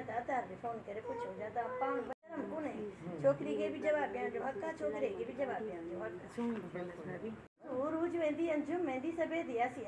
ॾियाँ त भी फ़ोन करे पुछो जाता। पान पाण को नहीं छोकरी के भी जवाब ॾियण जो हक़ आहे छोकिरे खे बि जवाबु ॾियण जो हक़ आहे सुम्ही पई पई हू रोज़ वेंदी अंजुम वेंदी सभेद यासी।